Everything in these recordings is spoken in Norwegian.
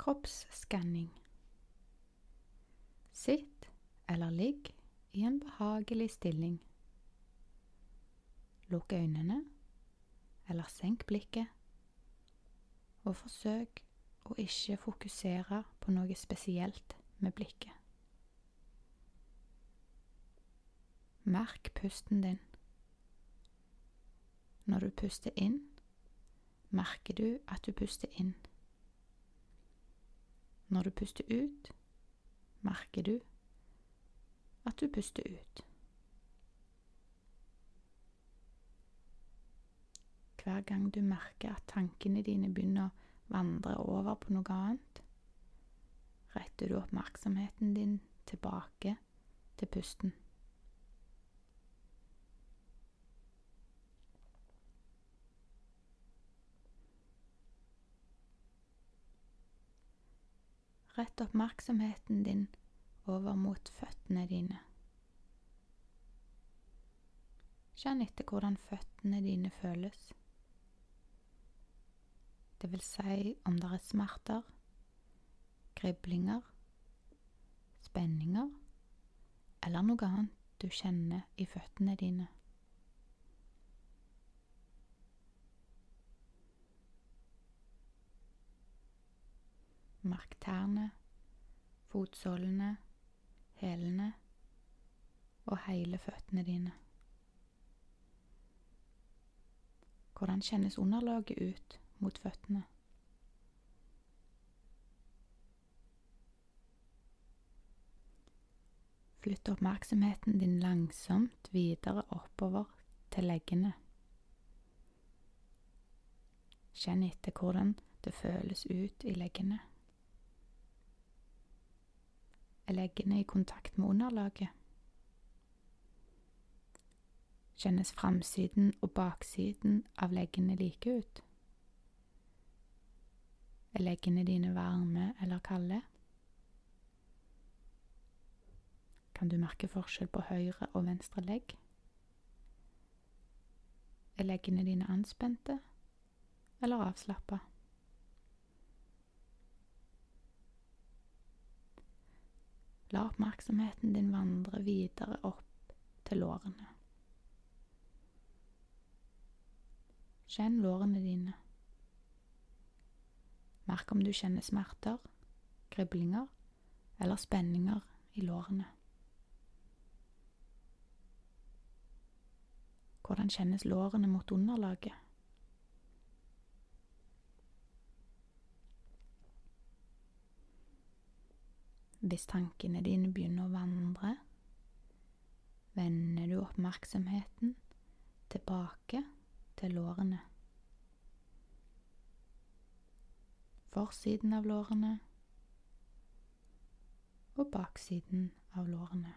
Kroppsskanning. Sitt eller ligg i en behagelig stilling. Lukk øynene, eller senk blikket, og forsøk å ikke fokusere på noe spesielt med blikket. Merk pusten din. Når du puster inn, merker du at du puster inn. Når du puster ut, merker du at du puster ut. Hver gang du merker at tankene dine begynner å vandre over på noe annet, retter du oppmerksomheten din tilbake til pusten. Rett oppmerksomheten din over mot føttene dine. Kjenn etter hvordan føttene dine føles. Det vil si om det er smerter, kriblinger, spenninger eller noe annet du kjenner i føttene dine. Merk tærne, fotsålene, hælene og hele føttene dine. Hvordan kjennes underlaget ut mot føttene? Flytt oppmerksomheten din langsomt videre oppover til leggene. Kjenn etter hvordan det føles ut i leggene. Er leggene i kontakt med underlaget? Kjennes framsiden og baksiden av leggene like ut? Er leggene dine varme eller kalde? Kan du merke forskjell på høyre og venstre legg? Er leggene dine anspente eller avslappa? La oppmerksomheten din vandre videre opp til lårene. Kjenn lårene dine. Merk om du kjenner smerter, kriblinger eller spenninger i lårene. Hvordan kjennes lårene mot underlaget? Hvis tankene dine begynner å vandre, vender du oppmerksomheten tilbake til lårene. Forsiden av lårene og baksiden av lårene.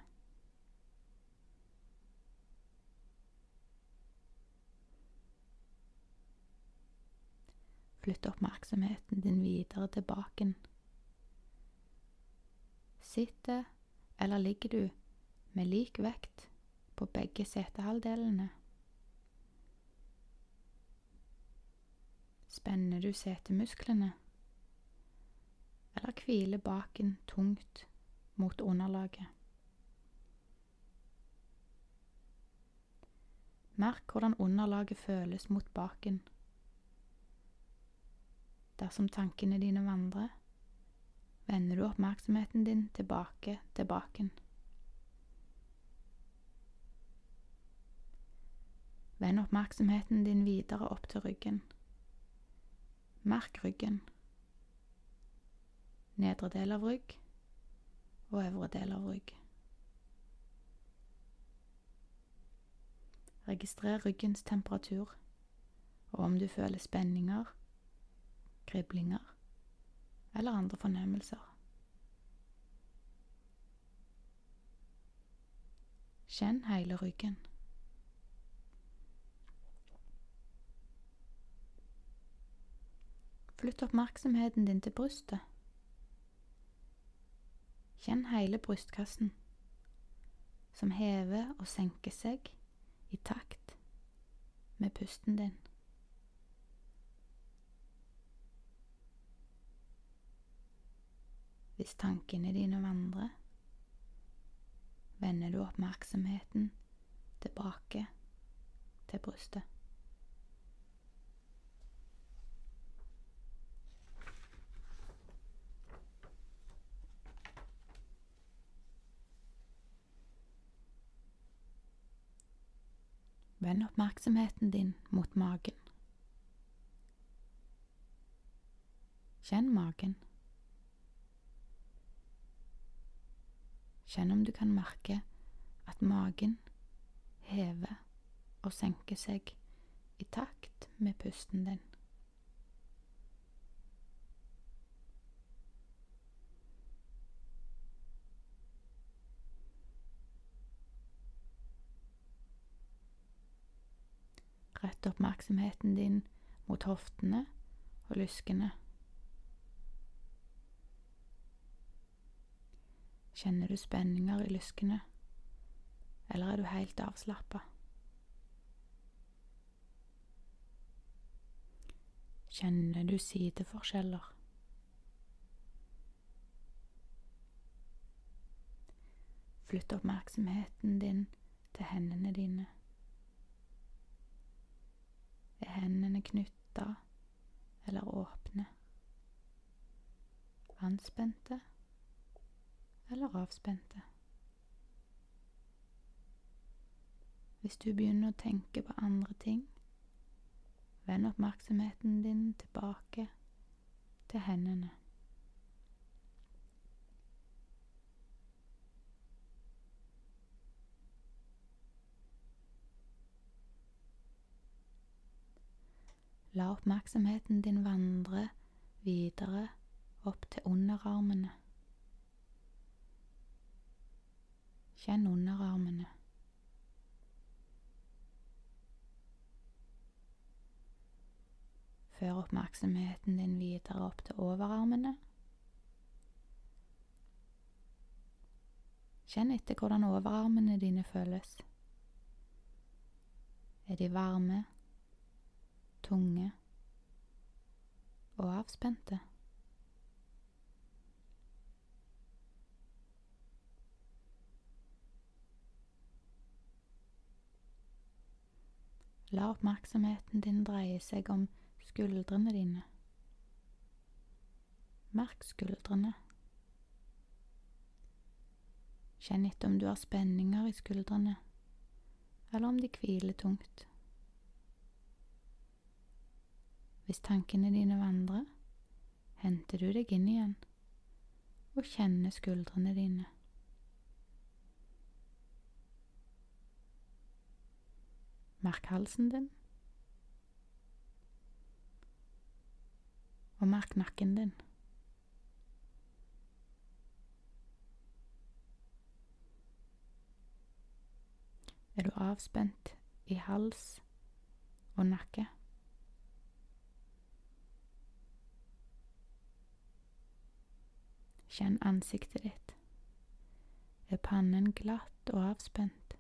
Flytt oppmerksomheten din videre til baken. Sitter eller ligger du med lik vekt på begge setehalvdelene? Spenner du setemusklene? Eller hviler baken tungt mot underlaget? Merk hvordan underlaget føles mot baken. Dersom tankene dine vandrer, vender du oppmerksomheten din tilbake til baken. Vend oppmerksomheten din videre opp til ryggen. Merk ryggen. Nedre del av rygg og øvre del av rygg. Registrer ryggens temperatur, og om du føler spenninger kriblinger eller andre fornemmelser. Kjenn hele ryggen. Flytt oppmerksomheten din til brystet. Kjenn hele brystkassen, som hever og senker seg i takt med pusten din. Hvis tankene dine vandrer, vender du oppmerksomheten tilbake til brystet. Vend oppmerksomheten din mot magen. Kjenn magen. Kjenn om du kan merke at magen hever og senker seg i takt med pusten din. Rett oppmerksomheten din mot hoftene og lyskene. Kjenner du spenninger i lyskene, eller er du helt avslappa? Kjenner du sideforskjeller? Flytt oppmerksomheten din til hendene dine. Er hendene knytta eller åpne? Anspente eller avspente? Hvis du begynner å tenke på andre ting, vend oppmerksomheten din tilbake til hendene. La oppmerksomheten din vandre videre opp til underarmene. Kjenn underarmene. Før oppmerksomheten din videre opp til overarmene. Kjenn etter hvordan overarmene dine føles. Er de varme, tunge og avspente? La oppmerksomheten din dreie seg om skuldrene dine. Merk skuldrene. Kjenn etter om du har spenninger i skuldrene, eller om de hviler tungt. Hvis tankene dine vandrer, henter du deg inn igjen og kjenner skuldrene dine. Merk halsen din. Og merk nakken din. Er du avspent i hals og nakke? Kjenn ansiktet ditt. Er pannen glatt og avspent?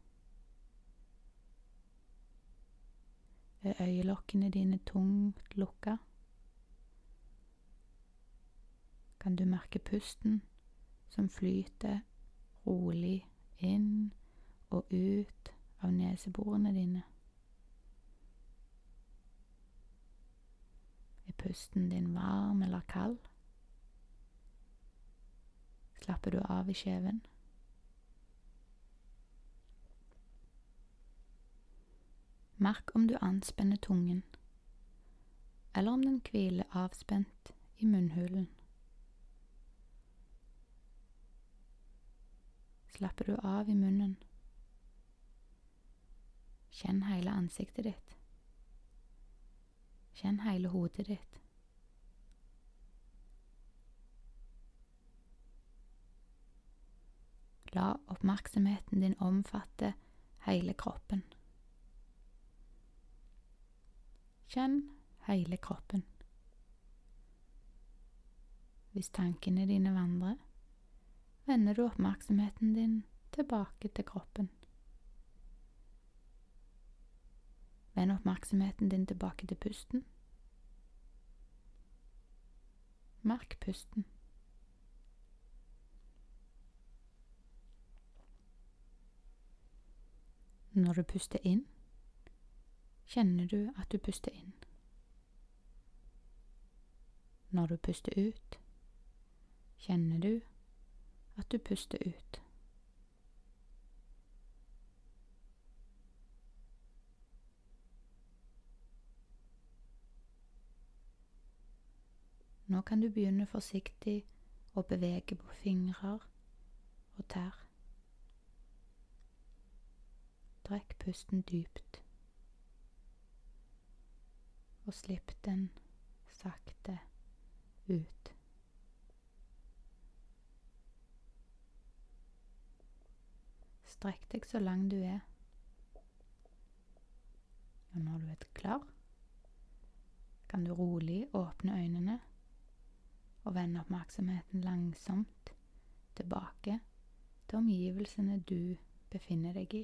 Øyelokkene dine tungt lukka? Kan du merke pusten som flyter rolig inn og ut av neseborene dine? Er pusten din varm eller kald? Slapper du av i kjeven? Merk om du anspenner tungen, eller om den hviler avspent i munnhulen. Slapper du av i munnen? Kjenn hele ansiktet ditt. Kjenn hele hodet ditt. La oppmerksomheten din omfatte hele kroppen. Kjenn hele kroppen. Hvis tankene dine vandrer, vender du oppmerksomheten din tilbake til kroppen. Vend oppmerksomheten din tilbake til pusten. Merk pusten. Når du puster inn, kjenner du at du puster inn. Når du puster ut, kjenner du at du puster ut. Nå kan du begynne forsiktig å bevege på fingrer og tær. Trekk pusten dypt, og slipp den sakte ut. Strekk deg så lang du er. Og når du er klar, kan du rolig åpne øynene og vende oppmerksomheten langsomt tilbake til omgivelsene du befinner deg i.